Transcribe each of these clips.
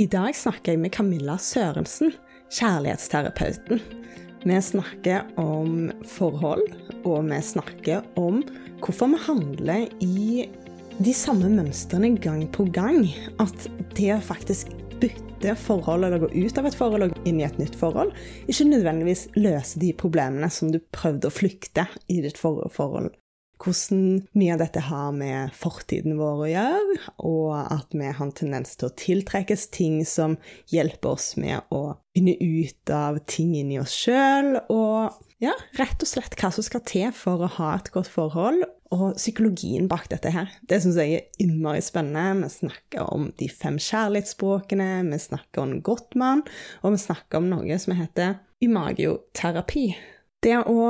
I dag snakker jeg med Camilla Sørensen, kjærlighetsterapeuten. Vi snakker om forhold, og vi snakker om hvorfor vi handler i de samme mønstrene gang på gang. At det å faktisk bytte forhold eller gå ut av et forhold og inn i et nytt forhold, ikke nødvendigvis løser de problemene som du prøvde å flykte i ditt forrige forhold hvordan mye av dette har med fortiden vår å gjøre, og at vi har en tendens til å tiltrekkes ting som hjelper oss med å finne ut av ting inni oss sjøl, og ja, rett og slett hva som skal til for å ha et godt forhold, og psykologien bak dette her. Det syns jeg er innmari spennende. Vi snakker om de fem kjærlighetsspråkene, vi snakker om Gottmann, og vi snakker om noe som heter imagioterapi. Det å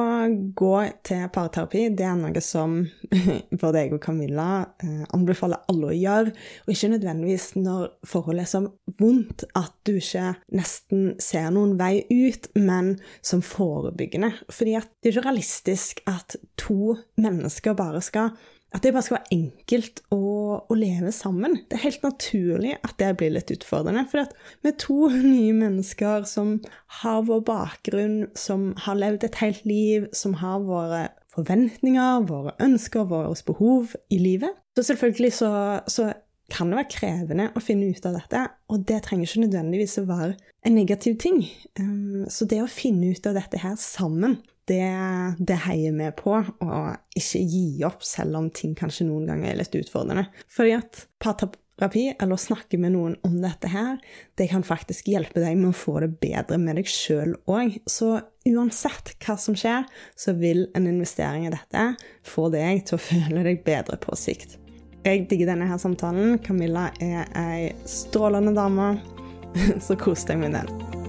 gå til parterapi det er noe som både jeg og Camilla eh, anbefaler alle å gjøre, og ikke nødvendigvis når forholdet er så vondt at du ikke nesten ser noen vei ut, men som forebyggende. Fordi det er ikke realistisk at to mennesker bare skal at det bare skal være enkelt å, å, leve sammen. Det er helt naturlig at det blir litt utfordrende. For at med to nye mennesker som har vår bakgrunn, som har levd et helt liv, som har våre forventninger, våre ønsker, våre behov i livet Så selvfølgelig så, så kan det være krevende å finne ut av dette, og det trenger ikke nødvendigvis å være en negativ ting. Um, så det å finne ut av dette her sammen, det, det heier vi på, og ikke gi opp selv om ting kanskje noen ganger er litt utfordrende. Fordi at parterapi, eller å snakke med noen om dette her, det kan faktisk hjelpe deg med å få det bedre med deg sjøl òg. Så uansett hva som skjer, så vil en investering i dette få deg til å føle deg bedre på sikt. Jeg digger denne her samtalen. Camilla er ei strålende dame, så kos deg med den.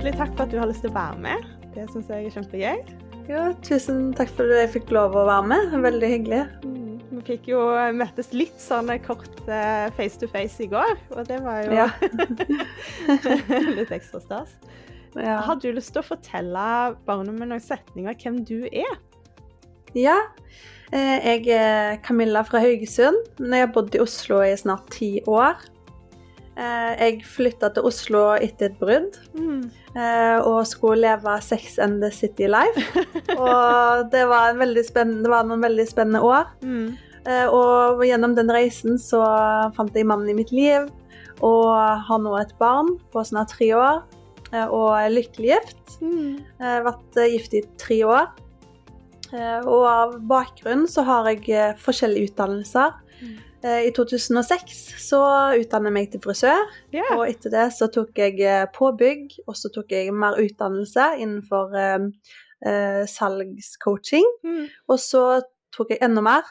Hjertelig takk for at du har lyst til å være med. Det syns jeg er kjempegøy. Ja, tusen takk for at jeg fikk lov å være med. Veldig hyggelig. Mm, vi fikk jo møttes litt sånn kort uh, face to face i går, og det var jo ja. litt ekstra stas. Ja. Har du lyst til å fortelle barna med noen setninger hvem du er? Ja. Eh, jeg er Camilla fra Haugesund, men jeg har bodd i Oslo i snart ti år. Eh, jeg flytta til Oslo etter et brudd mm. og skulle leve Sex and the City life. og det var, det var, noen veldig spennende år. Mm. Eh, og gjennom den reisen så fant jeg mannen i mitt liv, og har nå et barn på snart tre år. Og er lykkelig gift. Mm. Vært gift i tre år. Og av bakgrunn så har jeg forskjellige utdannelser. Mm. Eh, I 2006 så utdannet jeg meg til frisør, yeah. og etter det så tok jeg eh, påbygg, og så tok jeg mer utdannelse innenfor eh, eh, salgscoaching. Mm. Og så tok jeg enda mer.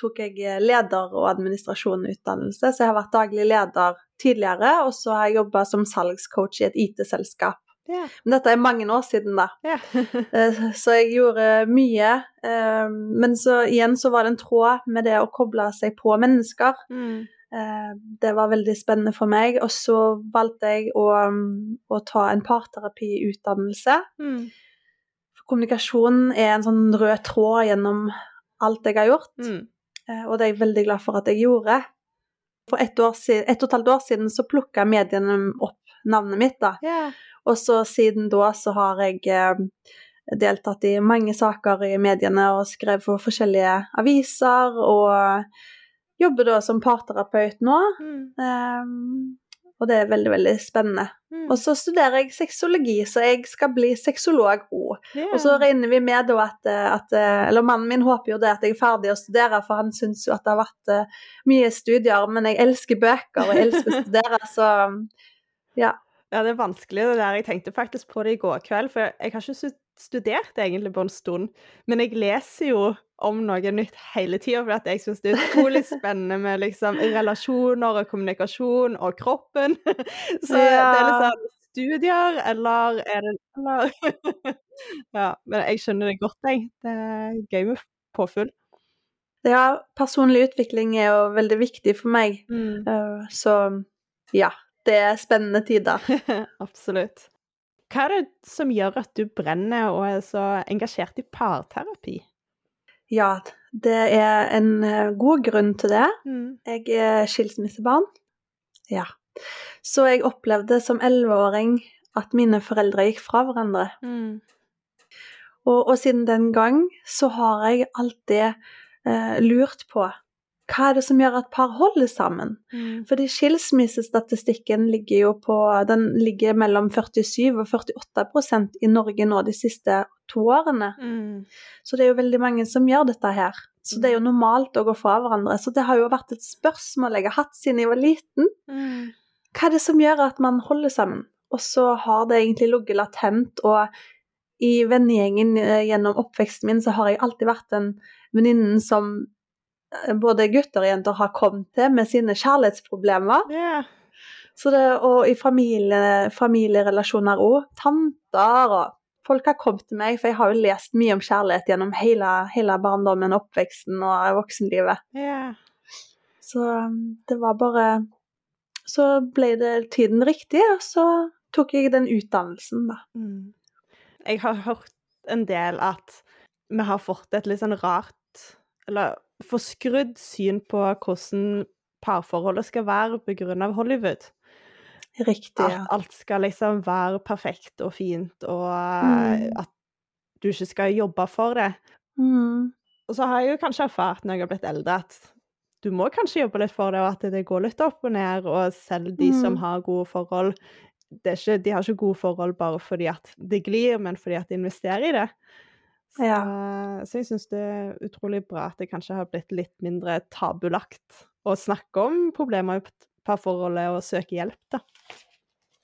Tok jeg leder- og administrasjonsutdannelse, så jeg har vært daglig leder tidligere, og så har jeg jobba som salgscoach i et IT-selskap. Yeah. Men dette er mange år siden, da. Yeah. så jeg gjorde mye. Eh, men så igjen så var det en tråd med det å koble seg på mennesker. Mm. Eh, det var veldig spennende for meg. Og så valgte jeg å, å ta en parterapiutdannelse. Mm. For kommunikasjon er en sånn rød tråd gjennom alt jeg har gjort. Mm. Eh, og det er jeg veldig glad for at jeg gjorde. For ett, ett og et halvt år siden så plukka mediene opp navnet mitt. da. Yeah. Og så siden da så har jeg eh, deltatt i mange saker i mediene og skrevet for forskjellige aviser, og jobber da som parterapeut nå. Mm. Um, og det er veldig, veldig spennende. Mm. Og så studerer jeg sexologi, så jeg skal bli sexolog òg. Yeah. Og så regner vi med da at, at, Eller mannen min håper jo det at jeg er ferdig å studere, for han syns jo at det har vært mye studier, men jeg elsker bøker og jeg elsker å studere, så ja. Ja, det er vanskelig det der. Jeg tenkte faktisk på det i går kveld, for jeg har ikke studert egentlig på en stund. Men jeg leser jo om noe nytt hele tida, for jeg syns det er utrolig spennende med liksom relasjoner og kommunikasjon og kroppen. Så ja. det er sånn studier, eller er det eller? Ja, men jeg skjønner det godt, jeg. Det er gøy med påfyll. Ja, personlig utvikling er jo veldig viktig for meg, mm. uh, så ja det er spennende tider. Absolutt. Hva er det som gjør at du brenner og er så engasjert i parterapi? Ja, det er en eh, god grunn til det. Mm. Jeg er skilsmissebarn. Ja. Så jeg opplevde som elleveåring at mine foreldre gikk fra hverandre. Mm. Og, og siden den gang så har jeg alltid eh, lurt på hva er det som gjør at par holder sammen? Mm. Fordi skilsmissestatistikken ligger jo på Den ligger mellom 47 og 48% i Norge nå de siste to årene. Mm. Så det er jo veldig mange som gjør dette her. Så det er jo normalt å gå fra hverandre. Så det har jo vært et spørsmål jeg har hatt siden jeg var liten. Mm. Hva er det som gjør at man holder sammen? Og så har det egentlig ligget latent, og i vennegjengen eh, gjennom oppveksten min så har jeg alltid vært den venninnen som både gutter og jenter har kommet til med sine kjærlighetsproblemer. Yeah. Så det, og i familie, familierelasjoner òg. Tanter og folk har kommet til meg, for jeg har jo lest mye om kjærlighet gjennom hele, hele barndommen, oppveksten og voksenlivet. Yeah. Så um, det var bare Så ble det tiden riktig, og så tok jeg den utdannelsen, da. Mm. Jeg har hørt en del at vi har fått et litt sånn rart, eller forskrudd syn på hvordan parforholdet skal være av Hollywood. Riktig, At alt skal liksom være perfekt og fint, og Mm. at du ikke skal jobbe for det. Mm. Og så har jeg jo kanskje erfart når jeg har blitt eldre, at du må kanskje jobbe litt for det, og at det går litt opp og ned, og selv de som Mm. har gode forhold det ikke, De har ikke gode forhold bare fordi at det glir, men fordi at de investerer i det. Så, Ja. så jeg syns det er utrolig bra at det kanskje har blitt litt mindre tabulagt å snakke om problemer i parforholdet og søke hjelp, da.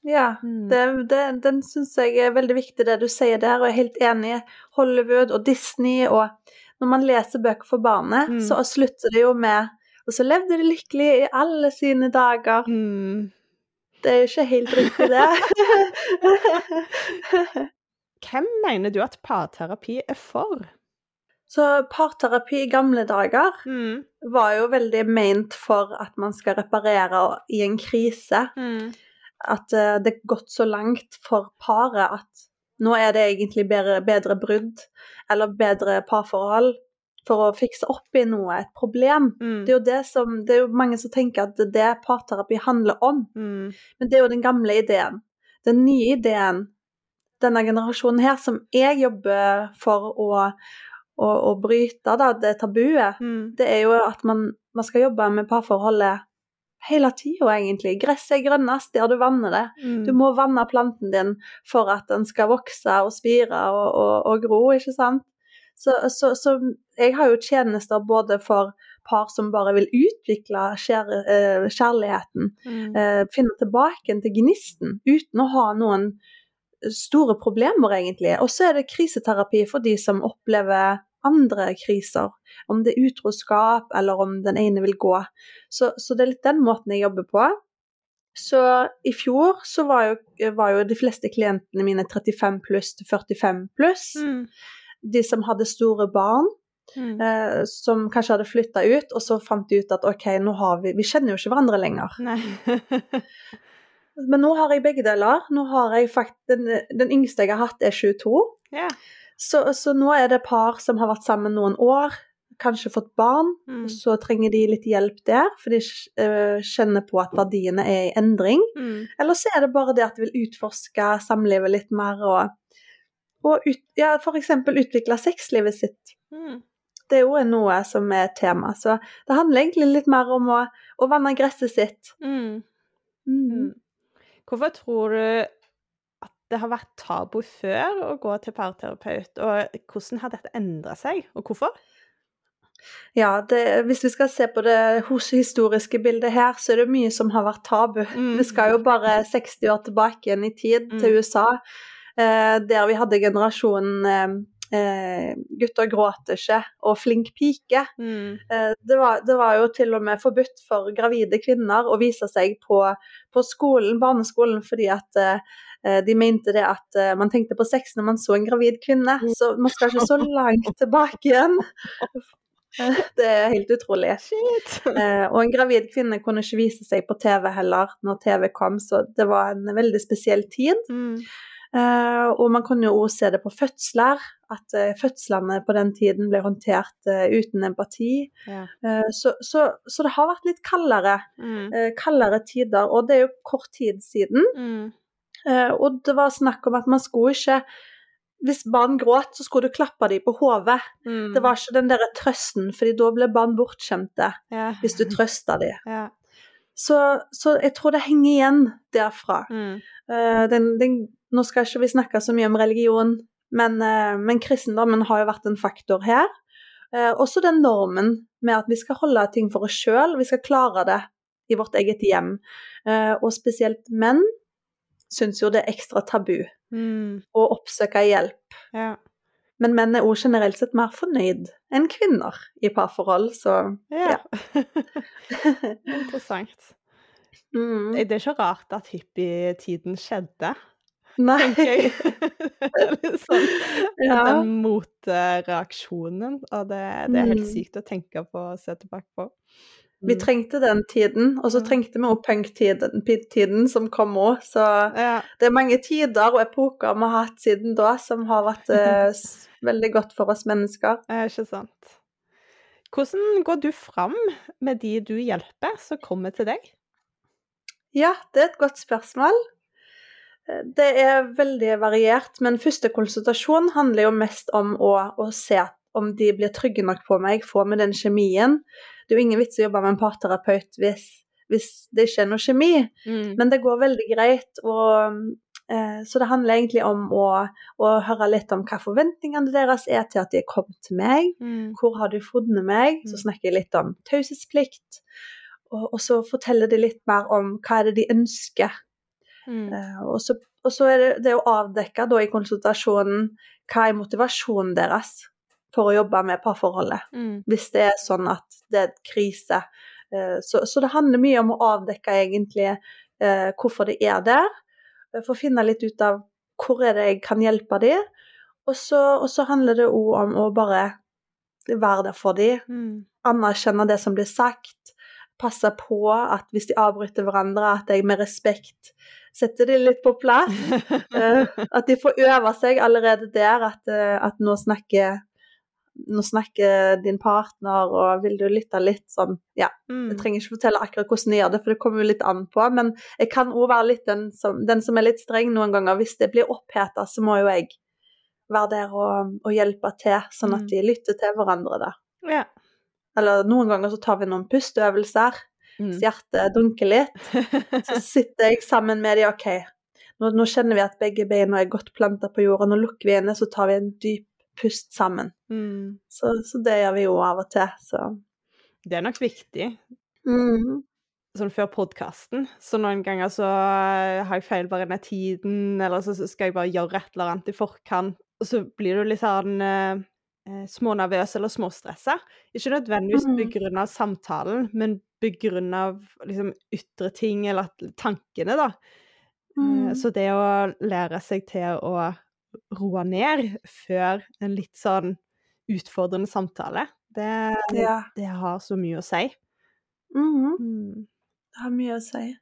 Ja, Mm. det, det, den syns jeg er veldig viktig, det du sier der, og jeg er helt enig. Hollywood og Disney, og når man leser bøker for barnet, Mm. så slutter det jo med Og så levde de lykkelig i alle sine dager. Mm. Det er jo ikke helt riktig, det. Hvem mener du at parterapi er for? så parterapi i gamle dager Mm. var jo veldig ment for at man skal reparere i en krise. Mm. At uh, det er gått så langt for paret at nå er det egentlig bedre, bedre brudd eller bedre parforhold for å fikse opp i noe, et problem. Mm. Det er jo det som, det er jo mange som tenker at det er det parterapi handler om, Mm. men det er jo den gamle ideen. Den nye ideen, denne generasjonen her, som jeg jobber for å, å, å bryte da, det tabuet, Mm. det er jo at man, man skal jobbe med parforholdet hele tida, egentlig. Gresset er grønnest der du vanner det. Mm. Du må vanne planten din for at den skal vokse og spire og, og, og gro, ikke sant? Så, så, så jeg har jo tjenester både for par som bare vil utvikle kjær, eh, kjærligheten, Mm. eh, finne tilbake til gnisten, uten å ha noen store problemer, egentlig. Og så er det kriseterapi for de som opplever andre kriser, om det er utroskap, eller om den ene vil gå. Så, så det er litt den måten jeg jobber på. Så i fjor så var jo, var jo de fleste klientene mine 35 pluss til 45 pluss. Mm. De som hadde store barn, Mm. eh, som kanskje hadde flytta ut, og så fant de ut at OK, nå har vi Vi kjenner jo ikke hverandre lenger. Men nå har jeg begge deler. Nå har jeg faktisk, den, den yngste jeg har hatt, er 22. ja. Så, så nå er det par som har vært sammen noen år, kanskje fått barn. Mm. og Så trenger de litt hjelp der, for de eh, kjenner på at verdiene er i endring. Mm. Eller så er det bare det at de vil utforske samlivet litt mer, og, og ut, ja, f.eks. utvikle sexlivet sitt. Mm. Det er jo noe som er et tema. Så det handler egentlig litt mer om å, å vanne gresset sitt. Mm. Mm. Hvorfor tror du at det har vært tabu før å gå til parterapeut, og hvordan har dette endra seg, og hvorfor? Ja, det, hvis vi skal se på det historiske bildet her, så er det mye som har vært tabu. Mm. Vi skal jo bare 60 år tilbake igjen i tid, til Mm. USA, eh, der vi hadde generasjonen eh, eh, 'gutter gråter ikke' og 'flink pike'. Mm. Eh, det, var, det var jo til og med forbudt for gravide kvinner å vise seg på, på skolen, barneskolen fordi at eh, de mente det at eh, man tenkte på sex når man så en gravid kvinne. Så man skal ikke så langt tilbake igjen. Det er helt utrolig. Shit! Eh, og en gravid kvinne kunne ikke vise seg på TV heller når TV kom, så det var en veldig spesiell tid. Mm. Eh, og man kunne jo også se det på fødsler, at eh, fødslene på den tiden ble håndtert eh, uten empati. Ja. Eh, så, så, så det har vært litt kaldere, Mm. kaldere tider, og det er jo kort tid siden. Mm. Eh, og det var snakk om at man skulle ikke Hvis barn gråt, så skulle du klappe dem på hodet. Mm. Det var ikke den der trøsten, fordi da ble barn bortskjemte ja. hvis du trøsta dem. ja. Så, så jeg tror det henger igjen derfra. Mm. Uh, den, den, nå skal ikke vi snakke så mye om religion, men, eh, men kristendommen har jo vært en faktor her. Eh, også den normen med at vi skal holde ting for oss sjøl, vi skal klare det i vårt eget hjem. Eh, og spesielt menn syns jo det er ekstra tabu Mm. å oppsøke hjelp. ja. Men menn er også generelt sett mer fornøyd enn kvinner i parforhold, så Ja. Interessant. mm. Det er ikke rart at hippietiden skjedde, Nei. sånn, Ja. Den motreaksjonen, og det, det er helt Mm. sykt å tenke på og se tilbake på. Vi Mm. trengte den tiden, og så trengte vi òg punktiden tiden som kom òg. Så Ja. det er mange tider og epoker vi har hatt siden da som har vært eh, veldig godt for oss mennesker. Eh, Ikke sant. Hvordan går du fram med de du hjelper, som kommer til deg? Ja, det er et godt spørsmål. Det er veldig variert, men første konsultasjon handler jo mest om å, å se om de blir trygge nok på meg, få med den kjemien. Det er jo ingen vits i å jobbe med en parterapeut hvis, hvis det ikke er noe kjemi. Mm. Men det går veldig greit, og eh, så det handler egentlig om å, å høre litt om hva forventningene deres er til at de er kommet til meg. Mm. Hvor har du funnet meg? Så Mm. snakker jeg litt om taushetsplikt. Og, og så forteller de litt mer om hva er det de ønsker. Mm. Eh, og, så, og så er det det å avdekke da i konsultasjonen hva er motivasjonen deres for å jobbe med parforholdet Mm. hvis det er sånn at det er et krise. Eh, Så, så det handler mye om å avdekke egentlig eh, hvorfor de er der, for å finne litt ut av hvor er det jeg kan hjelpe dem. Og så, og så handler det òg om å bare være der for dem, Mm. anerkjenne det som blir sagt, passe på at hvis de avbryter hverandre, at jeg med respekt setter de litt på plass. Eh, At de får øve seg allerede der, at, eh, at nå snakker nå snakker din partner, og vil du lytte litt sånn Ja, Mm. jeg trenger ikke fortelle akkurat hvordan de gjør det, for det kommer jo litt an på, men jeg kan òg være litt den som, den som er litt streng noen ganger. Hvis det blir oppheta, så må jo jeg være der og, og hjelpe til, sånn at Mm. de lytter til hverandre, da. Ja. Eller noen ganger så tar vi noen pusteøvelser, Mm. så hjertet dunker litt. Så sitter jeg sammen med de, OK, nå, nå kjenner vi at begge beina er godt planta på jorda, nå lukker vi inne, så tar vi en dyp pust sammen. Mm. Så, så det gjør vi jo av og til, så Det er nok viktig. mm. Sånn før podkasten, så noen ganger så eh, har jeg feil bare med tiden, eller så så skal jeg bare gjøre et eller annet i forkant, og så blir du litt sånn eh, smånervøs eller småstressa. Ikke nødvendigvis på grunn av samtalen, men på grunn av liksom ytre ting, eller tankene, da. Eh, Mm. Så det å lære seg til å roe ned før en litt sånn utfordrende samtale, det, Ja. det har så mye å si. Mm. Mm. Det har mye å si.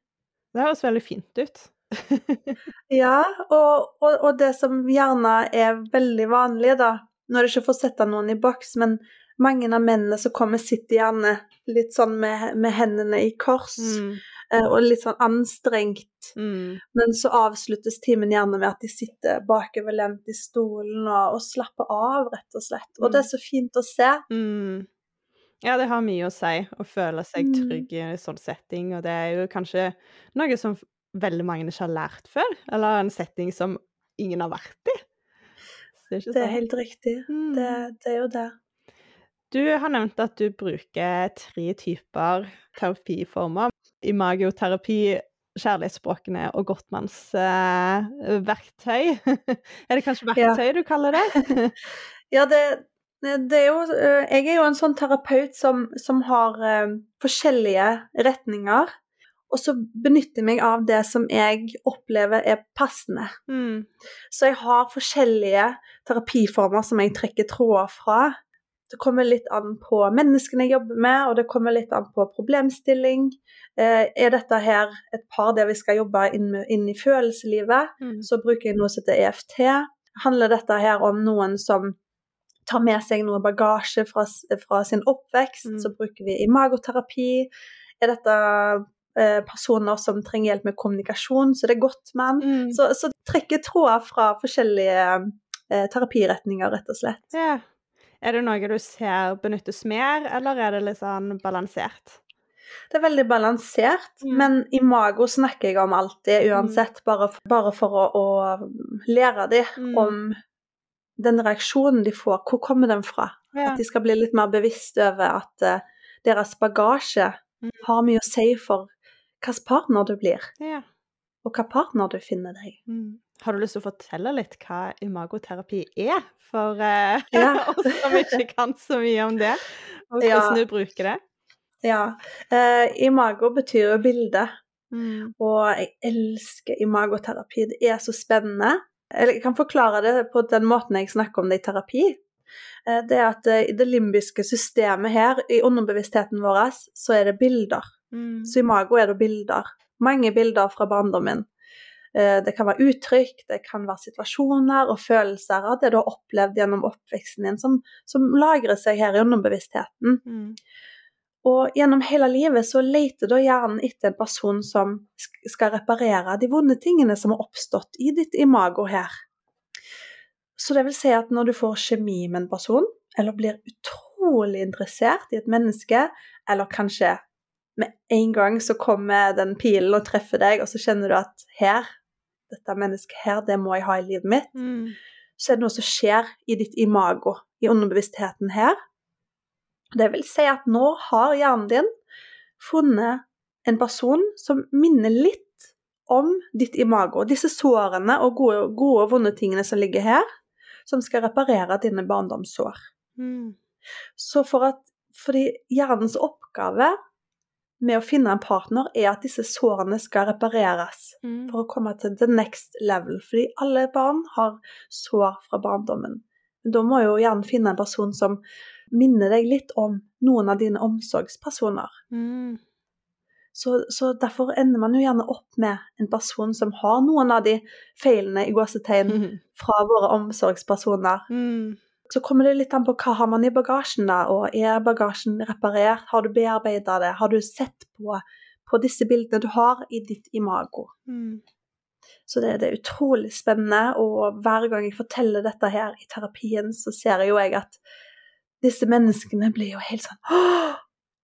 Det høres veldig fint ut. Ja, og, og, og det som gjerne er veldig vanlig, da Nå er det ikke for å sette noen i boks, men mange av mennene som kommer, sitter gjerne litt sånn med, med hendene i kors, Mm. eh, og litt sånn anstrengt. Mm. Men så avsluttes timen gjerne med at de sitter bakoverlent i stolen og, og slapper av, rett og slett. Og det er så fint å se. Mm. Ja, det har mye å si å føle seg Mm. trygg i en sånn setting, og det er jo kanskje noe som veldig mange ikke har lært før, eller en setting som ingen har vært i. Ikke Det er helt riktig. Mm. Det, det er jo det. Du har nevnt at du bruker tre typer terapiformer. Imagoterapi, kjærlighetsspråkene og Gottmanns eh, verktøy. er det kanskje Ja. verktøy du kaller det? Ja, det, det jo øh, Jeg er jo en sånn terapeut som, som har øh, forskjellige retninger. Og så benytter jeg meg av det som jeg opplever er passende. mm. Så jeg har forskjellige terapiformer som jeg trekker tråder fra. Det kommer litt an på menneskene jeg jobber med, og det kommer litt an på problemstilling. Eh, er dette her et par der vi skal jobbe inn, inn i følelseslivet, Mm. så bruker jeg noe som heter EFT. Handler dette her om noen som tar med seg noe bagasje fra, fra sin oppvekst, Mm. så bruker vi imagoterapi. Er dette personer som trenger hjelp med kommunikasjon, så det er godt med den. Mm. Så, så trekker tråder fra forskjellige eh, terapiretninger, rett og slett. Ja. Er det noe du ser benyttes mer, eller er det litt sånn balansert? Det er veldig balansert, Mm. men imago snakker jeg om alltid, uansett, bare, for- bare for å, å lære dem Mm. om den reaksjonen de får. Hvor kommer den fra? Ja. At de skal bli litt mer bevisst over at uh, deres bagasje Mm. har mye å si for hvilken partner du blir, ja. og hvilken partner du finner deg. Mm. Har du lyst til å fortelle litt hva imagoterapi er, for uh, Ja. oss som ikke kan så mye om det, og Ja. hvordan du bruker det? Ja. Uh, imago betyr jo bilde. Mm. Og jeg elsker imagoterapi. Det er så spennende. Eller jeg kan forklare det på den måten jeg snakker om det i terapi. Eh, Det er at i det limbiske systemet her, i underbevisstheten vår, så er det bilder. Mm. Så mago er det bilder. Mange bilder fra barndommen. Eh, Det kan være uttrykk, det kan være situasjoner og følelser av det du har opplevd gjennom oppveksten din, som, som lagrer seg her i underbevisstheten. Mm. Og gjennom hele livet så leter da hjernen etter en person som skal reparere de vonde tingene som har oppstått i ditt imago her. Så det vil si at når du får kjemi med en person, eller blir utrolig interessert i et menneske, eller kanskje med en gang så kommer den pilen og treffer deg, og så kjenner du at her, dette mennesket her, det må jeg ha i livet mitt, Mm. så er det noe som skjer i ditt imago, i underbevisstheten her. Det vil si at nå har hjernen din funnet en person som minner litt om ditt imago. Disse sårene og gode, gode og vonde tingene som ligger her, som skal reparere dine barndomssår. Mm. Så for at, fordi hjernens oppgave med å finne en partner er at disse sårene skal repareres Mm. for å komme til the next level. Fordi alle barn har sår fra barndommen. Men da må jo gjerne finne en person som minner deg litt om noen av dine omsorgspersoner. Mm. Så, så derfor ender man jo gjerne opp med en person som har noen av de feilene i gåsetegn fra våre omsorgspersoner. Mm. Så kommer det litt an på hva har man i bagasjen, da. Og er bagasjen reparert? Har du bearbeida det? Har du sett på, på disse bildene du har i ditt imago? Mm. Så det, det er utrolig spennende, og hver gang jeg forteller dette her i terapien, så ser jeg jo jeg at disse menneskene blir jo helt sånn Åh,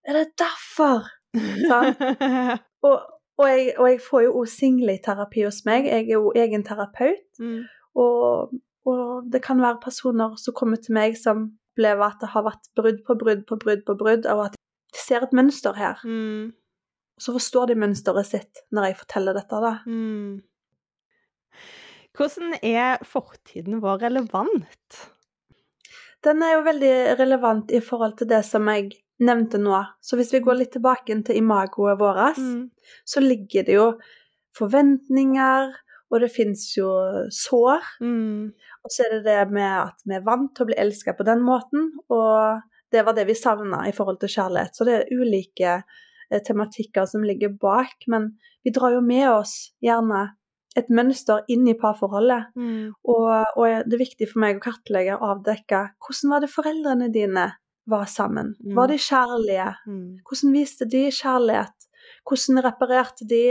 er det derfor? Sånn. Og, og, jeg, og jeg får jo òg single i terapi hos meg. Jeg er jo egen terapeut. mm. Og, og det kan være personer som kommer til meg som opplever at det har vært brudd på brudd på brudd på brudd, og at de ser et mønster her. Mm. Så forstår de mønsteret sitt når jeg forteller dette, da. Mm. Hvordan er fortiden vår relevant? Den er jo veldig relevant i forhold til det som jeg nevnte nå. Så hvis vi går litt tilbake til imagoet vårt, Mm. så ligger det jo forventninger, og det fins jo sår. Mm. Og så er det det med at vi er vant til å bli elska på den måten, og det var det vi savna i forhold til kjærlighet. Så det er ulike eh, tematikker som ligger bak, men vi drar jo med oss gjerne et mønster inn i parforholdet. Mm. Og, og det er viktig for meg å kartlegge og avdekke hvordan var det foreldrene dine var sammen. Mm. Var de kjærlige? Mm. Hvordan viste de kjærlighet? Hvordan reparerte de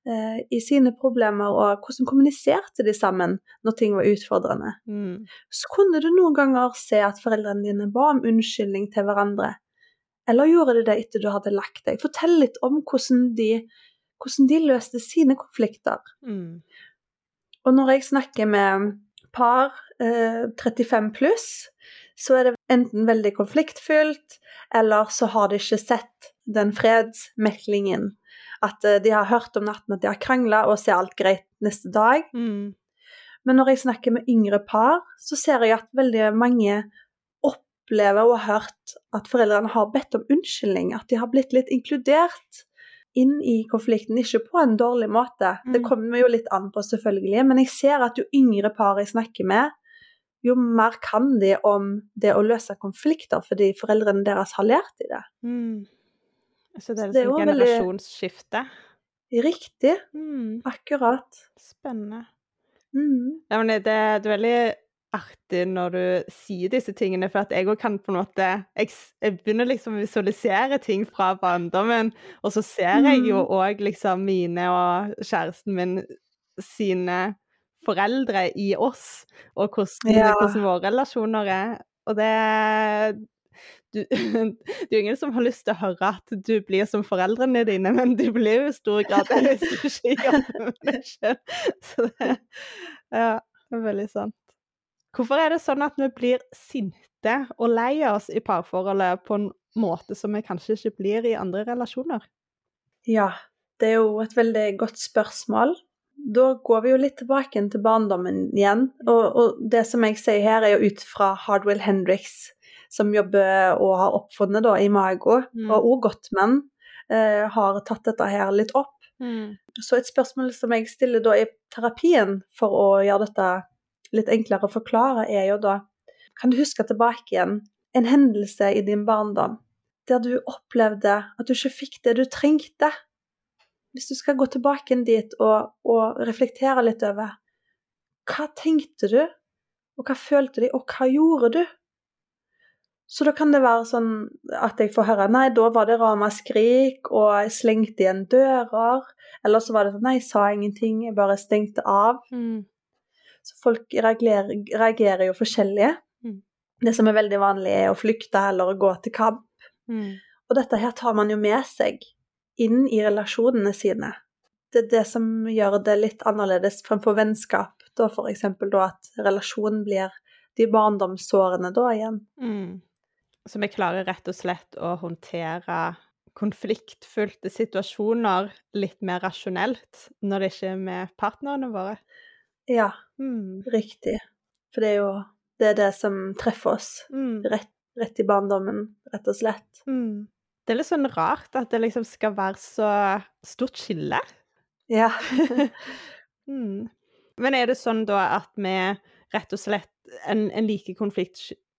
i sine problemer, og hvordan kommuniserte de sammen når ting var utfordrende? Mm. Så kunne du noen ganger se at foreldrene dine ba om unnskyldning til hverandre. Eller gjorde de det etter du hadde lagt deg? Fortell litt om hvordan de, hvordan de løste sine konflikter. Mm. Og når jeg snakker med par eh, 35 pluss, så er det enten veldig konfliktfylt, eller så har de ikke sett den fredsmeklingen. At eh, de har hørt om natten at de har krangla, og så er alt greit neste dag. Mm. Men når jeg snakker med yngre par, så ser jeg at veldig mange opplever og har hørt at foreldrene har bedt om unnskyldning, at de har blitt litt inkludert inn i konflikten, ikke på en dårlig måte. Det Mm. kommer jo litt an på, selvfølgelig, men jeg ser at jo yngre par jeg snakker med, jo mer kan de om det å løse konflikter, fordi foreldrene deres har lært i det. Mm. Så det er det er liksom generasjonsskifte. Riktig. Mm. Akkurat. Spennende. Mm. Ja, men det, det er veldig artig når du sier disse tingene, for at jeg òg kan på en måte jeg, jeg begynner liksom å visualisere ting fra barndommen, og så ser jeg jo Mm. òg liksom mine og kjæresten min sine foreldre i oss, og hvordan, Ja. hvordan våre relasjoner er. Og det du, det er jo ingen som har lyst til å høre at du blir som foreldrene dine, men du blir jo i stor grad det hvis du ikke med det selv. Så det, ja, er veldig sant. Hvorfor er det sånn at vi blir sinte og lei oss i parforholdet på en måte som vi kanskje ikke blir i andre relasjoner? Ja, det er jo et veldig godt spørsmål. Da går vi jo litt tilbake til barndommen igjen. Og, og det som jeg sier her, er jo ut fra Hardwell Hendricks, som jobber og har oppfunnet da, Imago, Mm. og òg Gottmann eh, har tatt dette her litt opp. Så et spørsmål som jeg stiller da i terapien for å gjøre dette litt enklere å forklare, er jo da Kan du huske tilbake igjen en hendelse i din barndom der du opplevde at du ikke fikk det du trengte? Hvis du skal gå tilbake inn dit og, og reflektere litt over hva tenkte du, og hva følte du, og hva gjorde du? Så da kan det være sånn at jeg får høre nei, da var det ramaskrik, og jeg slengte igjen dører. Eller så var det sånn nei, jeg sa ingenting, jeg bare stengte av. Mm. Så folk reagerer, reagerer jo forskjellige. Mm. Det som er veldig vanlig, er å flykte eller å gå til kamp. Mm. Og dette her tar man jo med seg inn i relasjonene sine. Det er det som gjør det litt annerledes fremfor vennskap. Da for eksempel da at relasjonen blir de barndomssårene da igjen. Mm. Så vi klarer rett og slett å håndtere konfliktfylte situasjoner litt mer rasjonelt når det ikke er med partnerne våre. Ja, Mm. riktig. For det er jo det, er det som treffer oss Mm. rett, rett i barndommen, rett og slett. Mm. Det er litt sånn rart at det liksom skal være så stort skille. Ja. Mm. Men er det sånn da at vi rett og slett En, en like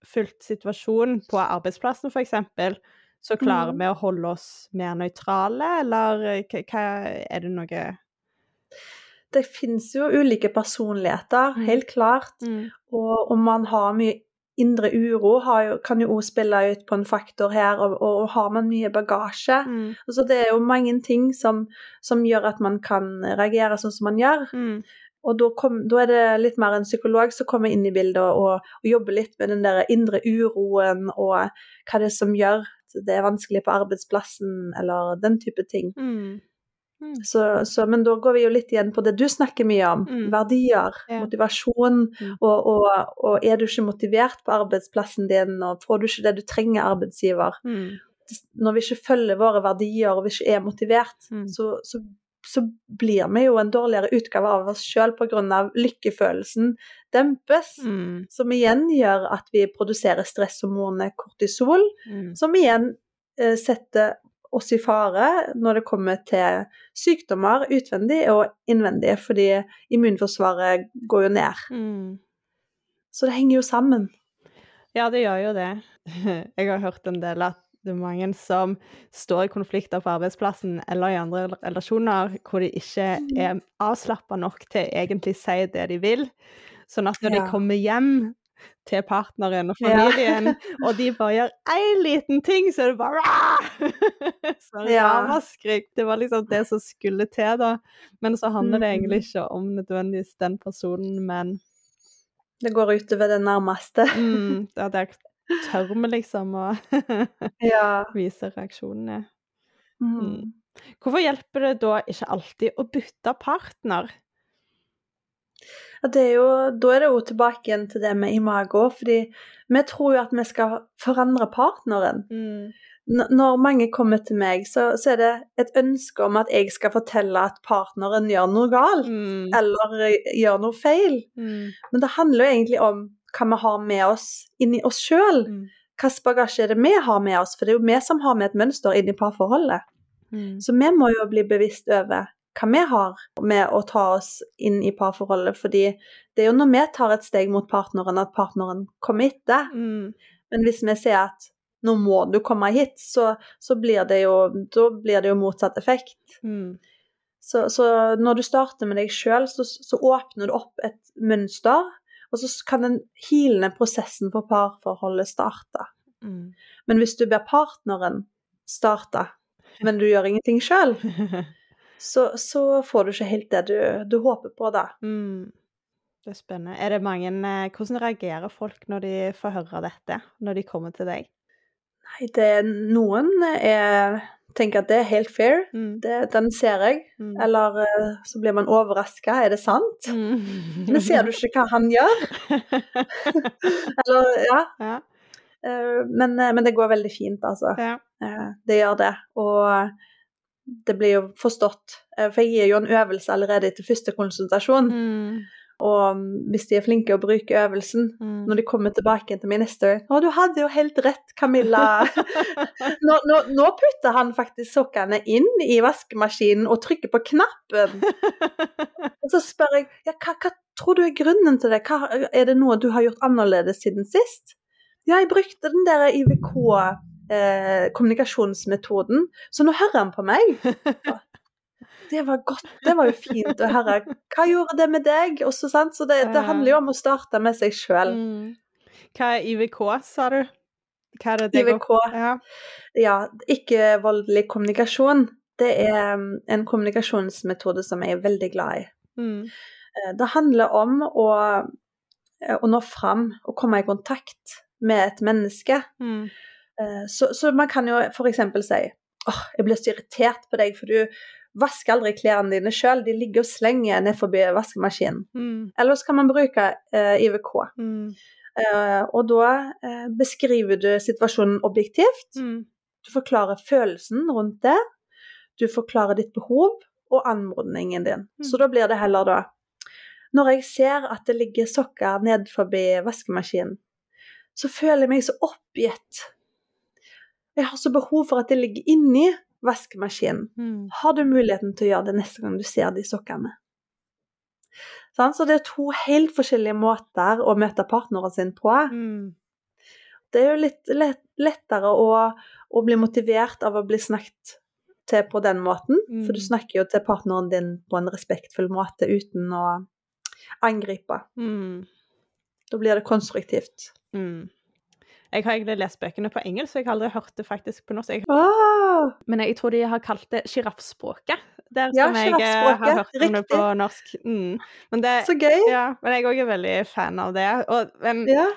konfliktfylt situasjon på arbeidsplassen, eksempel, så klarer Mm. vi å holde oss mer nøytrale, eller eh, hva, Er det noe Det finnes jo ulike personligheter, Mm. helt klart. mm. Og om man har mye indre uro, har jo, kan jo òg spille ut på en faktor her. Og, og har man mye bagasje Mm. altså Det er jo mange ting som, som gjør at man kan reagere sånn som man gjør. Mm. Og da, kom, da er det litt mer en psykolog som kommer inn i bildet og, og, jobber litt med den der indre uroen og hva det er som gjør at det er vanskelig på arbeidsplassen, eller den type ting. Mm. Så, så, men da går vi jo litt igjen på det du snakker mye om. Mm. Verdier, Ja. motivasjon. Mm. Og, og, og er du ikke motivert på arbeidsplassen din, og får du ikke det du trenger, arbeidsgiver Mm. Når vi ikke følger våre verdier og vi ikke er motivert, Mm. så, så, så blir vi jo en dårligere utgave av oss sjøl pga. lykkefølelsen dempes. Mm. Som igjen gjør at vi produserer stresshormonet kortisol, Mm. som igjen eh, setter oss i fare når det kommer til sykdommer utvendig og innvendig, fordi immunforsvaret går jo ned. Mm. Så det henger jo sammen. Ja, det gjør jo det. Jeg har hørt en del at det er mange som står i konflikter på arbeidsplassen eller i andre relasjoner hvor de ikke er avslappa nok til å egentlig si det de vil. Sånn at når Ja. de kommer hjem til partneren og Ja. familien, og de bare gjør én liten ting, så er det bare Så Ja. ramaskrik. Det var liksom det som skulle til, da. Men så handler det egentlig ikke om nødvendigvis den personen, men Det går utover det nærmeste. mm, da der tør vi liksom å Ja. vise reaksjonene. Mm. Hvorfor hjelper det da ikke alltid å bytte partner? Det er jo, da er det jo tilbake igjen til det med imago, fordi vi tror jo at vi skal forandre partneren. Mm. når mange kommer til meg, så, så er det et ønske om at jeg skal fortelle at partneren gjør noe galt, Mm. eller eh, gjør noe feil. Mm. Men det handler jo egentlig om hva vi har med oss inni oss sjøl. Mm. Hvilken bagasje er det vi har med oss? For det er jo vi som har med et mønster inn i parforholdet. Mm. Så vi må jo bli bevisst over hva vi har med å ta oss inn i parforholdet. Fordi det er jo når vi tar et steg mot partneren, at partneren kommer etter. Mm. Men hvis vi sier at nå må du komme hit, så, så blir, det jo, blir det jo motsatt effekt. Mm. Så, så når du starter med deg sjøl, så, så åpner du opp et mønster, og så kan den hilende prosessen for parforholdet starte. Mm. Men hvis du ber partneren starte, men du gjør ingenting sjøl, så, så får du ikke helt det du, du håper på, da. mm. Det er spennende. Er det mange, eh, hvordan reagerer folk når de får høre dette, når de kommer til deg? Nei, det er noen er tenker at det er helt fair, Mm. det, den ser jeg. Mm. Eller eh, så blir man overraska, er det sant? Mm. Men ser du ikke hva han gjør? Eller, ja. ja. eh, Men, eh, men det går veldig fint, altså. ja. Det gjør det. Og det blir jo forstått. For jeg gir jo en øvelse allerede etter første konsultasjon. Mm. Og hvis de er flinke å bruke øvelsen, Mm. når de kommer tilbake til meg neste år 'Å, du hadde jo helt rett, Camilla'. nå, nå, nå putter han faktisk sokkene inn i vaskemaskinen og trykker på knappen. Og så spør jeg ja, hva, hva tror du er grunnen til det? Hva, er det noe du har gjort annerledes siden sist? Ja, jeg brukte den der IVK. Eh, så nå hører han på meg. Det var godt, det var jo fint å høre. Hva gjorde det med deg? Også, sant? Så det, det handler jo om å starte med seg sjøl. Mm. Hva er IVK, sa du? Hva er det IVK. Ja. Ja, ikke-voldelig kommunikasjon. Det er mm, en kommunikasjonsmetode som jeg er veldig glad i. Mm. Eh, Det handler om å, eh, å nå fram og komme i kontakt med et menneske. Mm. Eh, Så, så man kan jo f.eks. si åh, jeg blir så irritert på deg, for du vasker aldri klærne dine sjøl. De ligger og slenger ned forbi vaskemaskinen. Mm. Eller så kan man bruke eh, IVK. Mm. Eh, og da eh, beskriver du situasjonen objektivt. Mm. Du forklarer følelsen rundt det. Du forklarer ditt behov og anmodningen din. Mm. Så da blir det heller da Når jeg ser at det ligger sokker ned forbi vaskemaskinen, så føler jeg meg så oppgitt. Jeg har så behov for at det ligger inni vaskemaskinen. Mm. Har du muligheten til å gjøre det neste gang du ser de sokkene? Så det er to helt forskjellige måter å møte partneren sin på. Mm. Det er jo litt lett, lettere å, å bli motivert av å bli snakket til på den måten. Mm. For du snakker jo til partneren din på en respektfull måte uten å angripe. Mm. Da blir det konstruktivt. Mm. Jeg har egentlig lest bøkene på engelsk, så jeg har aldri hørt det faktisk på norsk. Jeg, Åh, men jeg tror de har kalt det sjiraffspråket. Der Ja, som jeg eh, har hørt om det på norsk. Mm. Men, det, så gøy! ja, men jeg òg er veldig fan av det. Og, um, Ja.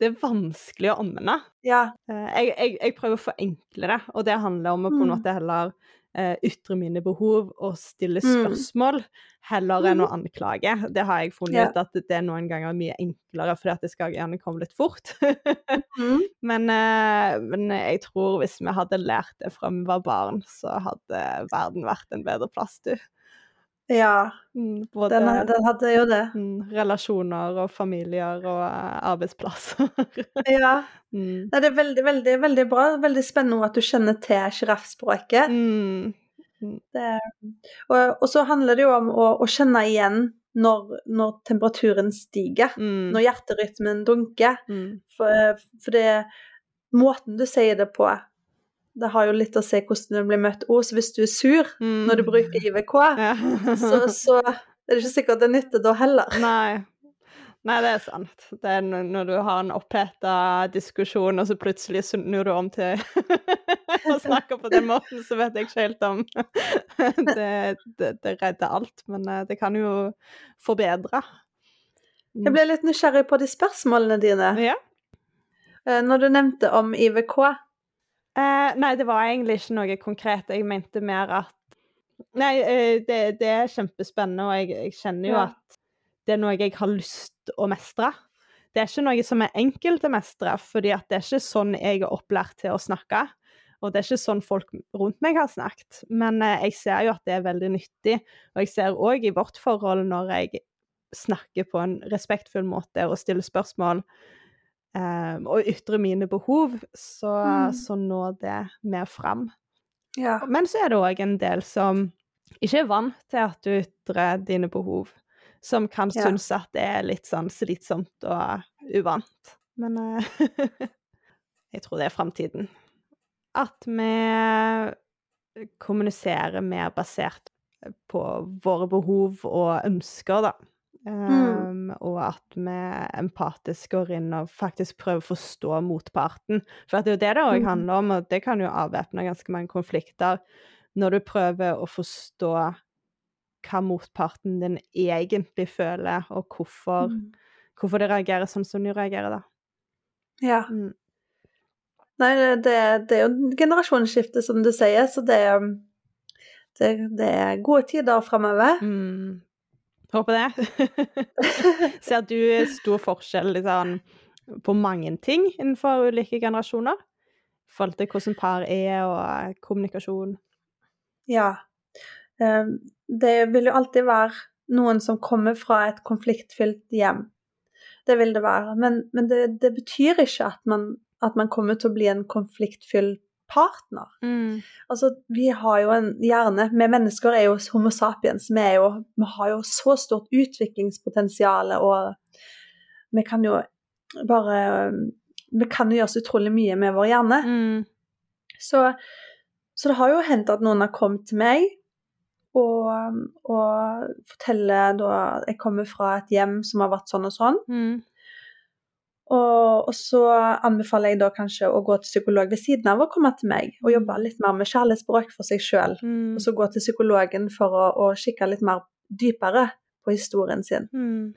det er vanskelig å omvende. ja. Eh, Jeg, jeg, jeg prøver å forenkle det, og det handler om å på en Mm. måte heller eh, ytre mine behov og stille Mm. spørsmål, heller enn å anklage. Det har jeg funnet Ja. ut at det er noen ganger mye enklere, fordi at det skal gjerne komme litt fort. Mm. men, eh, men jeg tror hvis vi hadde lært det fra vi var barn, så hadde verden vært en bedre plass, du. Ja. Mm, Både Den, den hadde jo det. mm, relasjoner og familier og eh, arbeidsplasser. Ja. mm. Nei, det er veldig, veldig, veldig bra. Veldig spennende at du kjenner til sjiraffspråket. Mm. Og, og så handler det jo om å, å kjenne igjen når, når temperaturen stiger. Mm. Når hjerterytmen dunker. Mm. For, for det måten du sier det på, det har jo litt å se hvordan du blir møtt òg, Så hvis du er sur Mm. når du bruker IVK, Ja. så, så er det ikke sikkert det nytter da heller. Nei. Nei, det er sant. Det er når du har en oppheta diskusjon, og så plutselig snur du om til å snakke på den måten, så vet jeg ikke helt om det, det, det redder alt. Men eh, det kan jo forbedre. Jeg ble litt nysgjerrig på de spørsmålene dine. Ja. Eh, Når du nevnte om IVK. Eh, nei, det var egentlig ikke noe konkret. Jeg mente mer at Nei, eh, det, det er kjempespennende, og jeg, jeg kjenner jo Ja. at det er noe jeg har lyst å mestre. Det er ikke noe som er enkelt å mestre, fordi at det er ikke sånn jeg er opplært til å snakke. Og det er ikke sånn folk rundt meg har snakket. Men eh, jeg ser jo at det er veldig nyttig. Og jeg ser òg i vårt forhold, når jeg snakker på en respektfull måte og stiller spørsmål, eh, og ytre mine behov, så, Mm. så når det mer fram. Ja. Men så er det òg en del som ikke er vant til at du ytrer dine behov, som kan Ja. synes at det er litt sånn slitsomt og uvant. Men uh, jeg tror det er framtiden. At vi kommuniserer mer basert på våre behov og ønsker, da. Um, og at vi empatisk går inn og faktisk prøver å forstå motparten. For det er jo det det òg Mm. handler om, og det kan jo avvæpne ganske mange konflikter. Når du prøver å forstå hva motparten din egentlig føler, og hvorfor, Mm. hvorfor de reagerer sånn som de reagerer, da. Ja. Mm. Nei, det, det, er jo generasjonsskifte, som du sier, så det, det, det er gode tider framover. Mm. Håper det. Ser du stor forskjell liksom, på mange ting innenfor ulike generasjoner? I forhold til hvordan par er, og kommunikasjon? Ja. Eh, Det vil jo alltid være noen som kommer fra et konfliktfylt hjem. Det vil det være. Men, men det, det betyr ikke at man, at man kommer til å bli en konfliktfylt partner. Mm. Altså, vi har jo en hjerne Vi mennesker er jo homo sapiens. Vi, jo, vi har jo så stort utviklingspotensial, og vi kan jo bare Vi kan jo gjøre så utrolig mye med vår hjerne. Mm. Så, så det har jo hendt at noen har kommet til meg og, og forteller da Jeg kommer fra et hjem som har vært sånn og sånn. Mm. Og, og så anbefaler jeg da kanskje å gå til psykolog ved siden av å komme til meg og jobbe litt mer med kjærlighetsspråk for seg sjøl. Mm. Og så gå til psykologen for å, å kikke litt mer dypere på historien sin. Mm.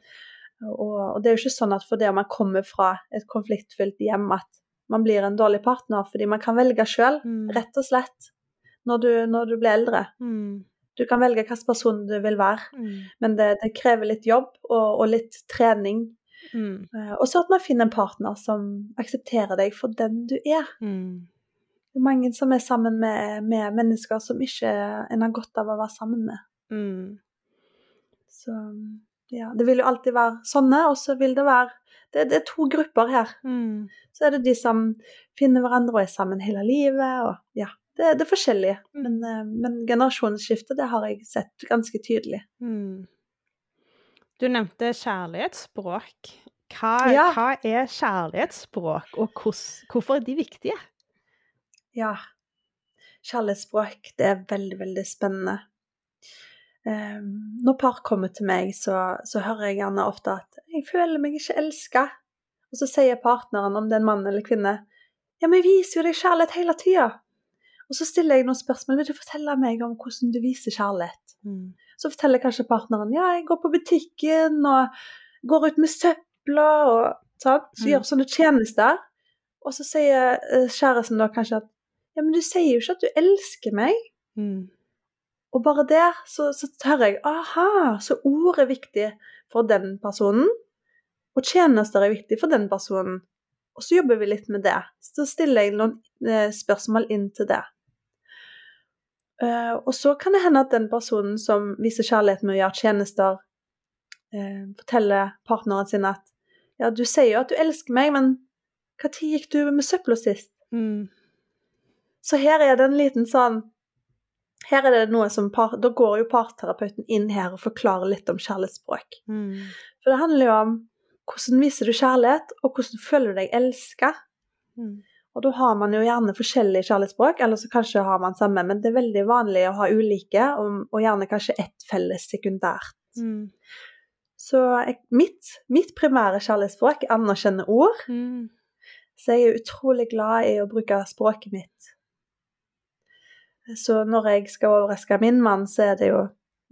Og, og det er jo ikke sånn at fordi man kommer fra et konfliktfylt hjem, at man blir en dårlig partner, fordi man kan velge sjøl, Mm. rett og slett, når du, når du blir eldre. Mm. Du kan velge hvilken person du vil være, Mm. men det, det krever litt jobb og, og litt trening. Mm. Eh, Og så at man finner en partner som aksepterer deg for den du er. Mm. Det er mange som er sammen med, med mennesker som ikke en har godt av å være sammen med. Mm. Så ja, det vil jo alltid være sånne, og så vil det være det, det er to grupper her. Mm. Så er det de som finner hverandre og er sammen hele livet, og ja. Det, det er forskjellig, Mm. men, eh, men generasjonsskiftet det har jeg sett ganske tydelig. Mm. Du nevnte kjærlighetsspråk. Hva, Ja. hva er kjærlighetsspråk, og hos, hvorfor er de viktige? Ja. Kjærlighetsspråk, det er veldig, veldig spennende. Um, når par kommer til meg, så, så hører jeg gjerne ofte at 'jeg føler meg ikke elska'. Og så sier partneren, om det er en mann eller kvinne, 'ja, men jeg viser jo deg kjærlighet hele tida'. Og så stiller jeg noen spørsmål. 'Vil du fortelle meg om hvordan du viser kjærlighet?' Mm. Så forteller kanskje partneren 'ja, jeg går på butikken og går ut med søpla', og sant? så Mm. gjør sånne tjenester. Og så sier eh, kjæresten da kanskje at 'ja, men du sier jo ikke at du elsker meg'. Mm. Og bare der så, så hører jeg aha, så ord er viktig for den personen, og tjenester er viktig for den personen. Og så jobber vi litt med det. Så stiller jeg noen eh, spørsmål inn til det. Eh, og så kan det hende at den personen som viser kjærlighet med å gjøre tjenester, uh, forteller partneren sin at ja, du sier jo at du elsker meg, men når gikk du med søpla sist? Mm. Så her er det en liten sånn her er det noe som par, Da går jo parterapeuten inn her og forklarer litt om kjærlighetsspråk. Mm. For det handler jo om hvordan viser du kjærlighet, og hvordan føler du deg elska. Mm. Og da har man jo gjerne forskjellige kjærlighetsspråk, eller så kanskje har man samme, men det er veldig vanlig å ha ulike, og, og gjerne kanskje ett felles sekundært. Mm. Så jeg, mitt, mitt primære kjærlighetsspråk er anerkjenne ord, Mm. så jeg er utrolig glad i å bruke språket mitt. Så når jeg skal overraske min mann, så er det jo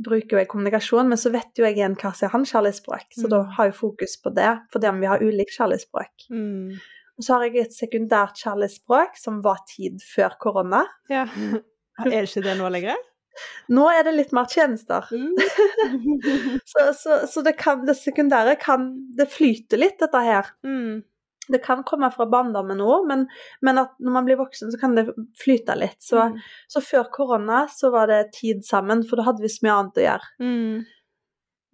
bruker jeg kommunikasjon, men så vet jo jeg igjen hva som er hans kjærlighetsspråk, så Mm. da har jeg fokus på det, fordi om vi har ulikt kjærlighetsspråk. Mm. Og så har jeg et sekundært kjærlighetsspråk som var tid før korona. Ja. Er det ikke det nå lenger? Nå er det litt mer tjenester. Mm. Så, så, så det, kan, det sekundære kan Det flyter litt, dette her. Mm. Det kan komme fra barndommen òg, men, men at når man blir voksen, så kan det flyte litt. Så, Mm. så før korona så var det tid sammen, for da hadde vi så mye annet å gjøre. Mm.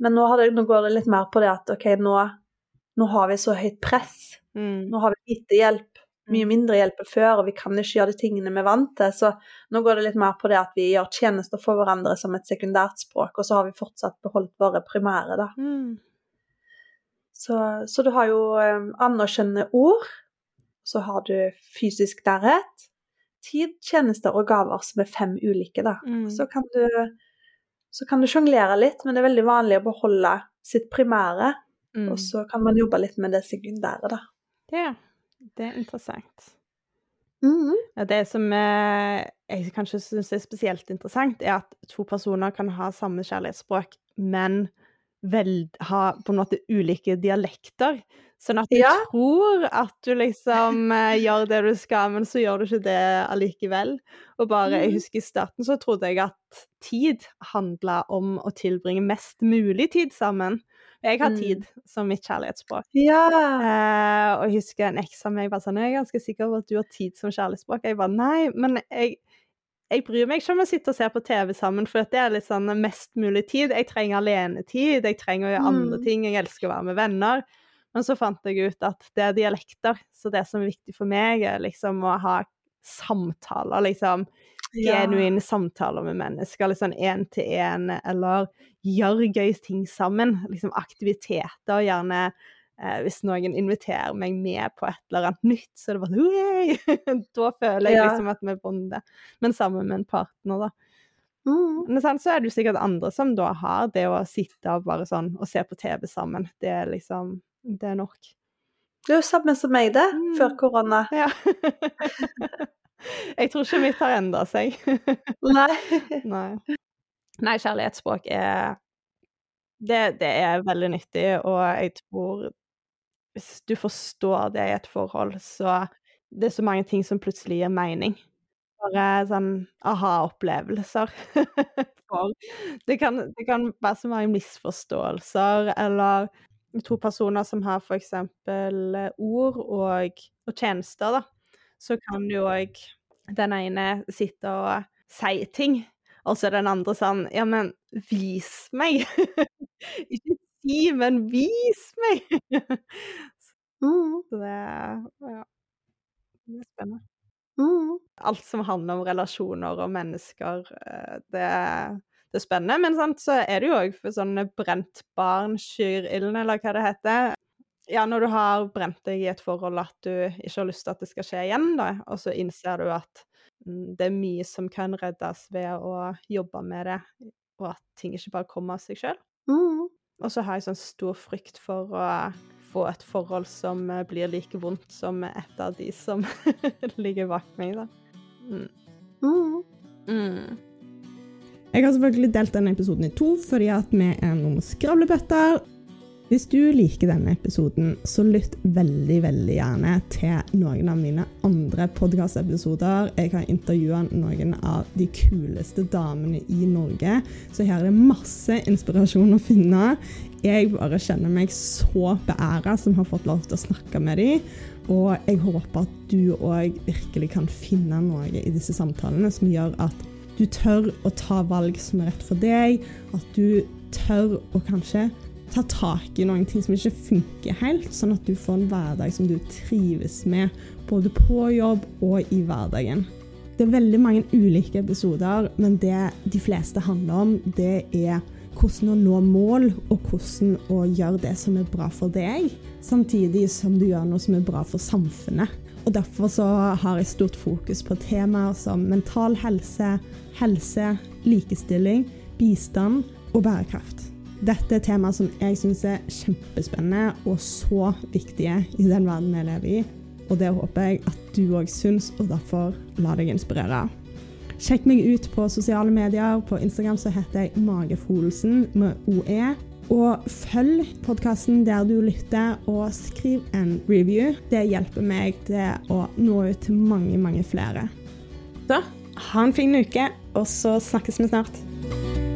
Men nå, har det, nå går det litt mer på det at ok, nå, nå har vi så høyt press. Mm. Nå har vi lite hjelp. mye mindre hjelp enn før, og vi kan ikke gjøre de tingene vi er vant til. Så nå går det litt mer på det at vi gjør tjenester for hverandre som et sekundært språk, og så har vi fortsatt beholdt våre primære, da. Mm. Så, så du har jo um, anerkjennende ord, så har du fysisk nærhet, tid, tjenester og gaver, som er fem ulike, da. Mm. Så kan du så kan du sjonglere litt, men det er veldig vanlig å beholde sitt primære. Mm. Og så kan man jobbe litt med det sekundære, da. Ja, det er interessant. Ja, det som eh, jeg kanskje syns er spesielt interessant, er at to personer kan ha samme kjærlighetsspråk, men vel, ha på en måte ulike dialekter. Sånn at du Ja. tror at du liksom eh, gjør det du skal, men så gjør du ikke det allikevel. Og bare, Jeg Mhm. husker i starten så trodde jeg at tid handla om å tilbringe mest mulig tid sammen. Jeg har Mm. tid som mitt kjærlighetsspråk. Ja. Eh, og jeg husker en eks av meg bare sånn Jeg er ganske sikker på at du har tid som kjærlighetsspråk. Jeg bare nei, men jeg, jeg bryr meg ikke om å sitte og se på TV sammen, for det er litt sånn mest mulig tid. Jeg trenger alenetid, jeg trenger å gjøre andre Mm. ting, jeg elsker å være med venner. Men så fant jeg ut at det er dialekter, så det som er viktig for meg, er liksom å ha samtaler, liksom. Genuine samtaler med mennesker, liksom én til én, eller gjøre gøy ting sammen. Liksom aktiviteter, gjerne eh, hvis noen inviterer meg med på et eller annet nytt, så er det bare «Hurray!» Da føler jeg liksom at vi bonder. Men sammen med en partner, da. Mhm. Men sant, så er det jo sikkert andre som da har det å sitte og bare sånn og se på TV sammen. Det er liksom Det er nok. Det er jo samme som meg, det, Mm. før korona. Ja. jeg tror ikke mitt har endra seg. Nei. Nei. Nei, kjærlighetsspråk er det, det er veldig nyttig, og jeg tror hvis du forstår det i et forhold, så det er så mange ting som plutselig gir mening. Bare sånn aha-opplevelser. Det kan, det kan være så mange misforståelser, eller to personer som har for eksempel ord og, og tjenester, da. Så kan jo òg den ene sitte og si ting, og så er den andre sånn Ja, men vis meg! Ikke si, men vis meg! Så det Ja. Det er spennende. Alt som handler om relasjoner og mennesker, eh, det, det er spennende. Men sant, så er det jo òg for sånne brent barn skyr ilden, eller hva det heter. Ja, når du har brent deg i et forhold at du ikke har lyst til at det skal skje igjen, da, og så innser du at mm, det er mye som kan reddes ved å jobbe med det, og at ting ikke bare kommer av seg sjøl. Mm. Og så har jeg sånn stor frykt for å få et forhold som eh, blir like vondt som et av de som ligger bak meg, da. Mm. Mhm. Mm. Jeg har selvfølgelig delt denne episoden i to fordi at vi er noen skravlebøtter. Hvis du liker denne episoden, så lytt veldig, veldig gjerne til noen av mine andre podkastepisoder. Jeg har intervjua noen av de kuleste damene i Norge, så her er det masse inspirasjon å finne. Jeg bare kjenner meg så beæra som har fått lov til å snakke med dem. Og jeg håper at du òg virkelig kan finne noe i disse samtalene som gjør at du tør å ta valg som er rett for deg, at du tør å kanskje ta tak i noen ting som ikke funker helt, sånn at du får en hverdag som du trives med, både på jobb og i hverdagen. Det er veldig mange ulike episoder, men det de fleste handler om, det er hvordan å nå mål, og hvordan å gjøre det som er bra for deg, samtidig som du gjør noe som er bra for samfunnet. Og Derfor så har jeg stort fokus på temaer som mental helse, helse, likestilling, bistand og bærekraft. Dette er temaer som jeg syns er kjempespennende og så viktige i den verden jeg lever i. Og det håper jeg at du òg syns, og derfor la deg inspirere. Sjekk meg ut på sosiale medier. På Instagram så heter jeg Magefolsen med OE. Og følg podkasten der du lytter, og skriv en review. Det hjelper meg til å nå ut til mange, mange flere. Så ha en fin uke, og så snakkes vi snart.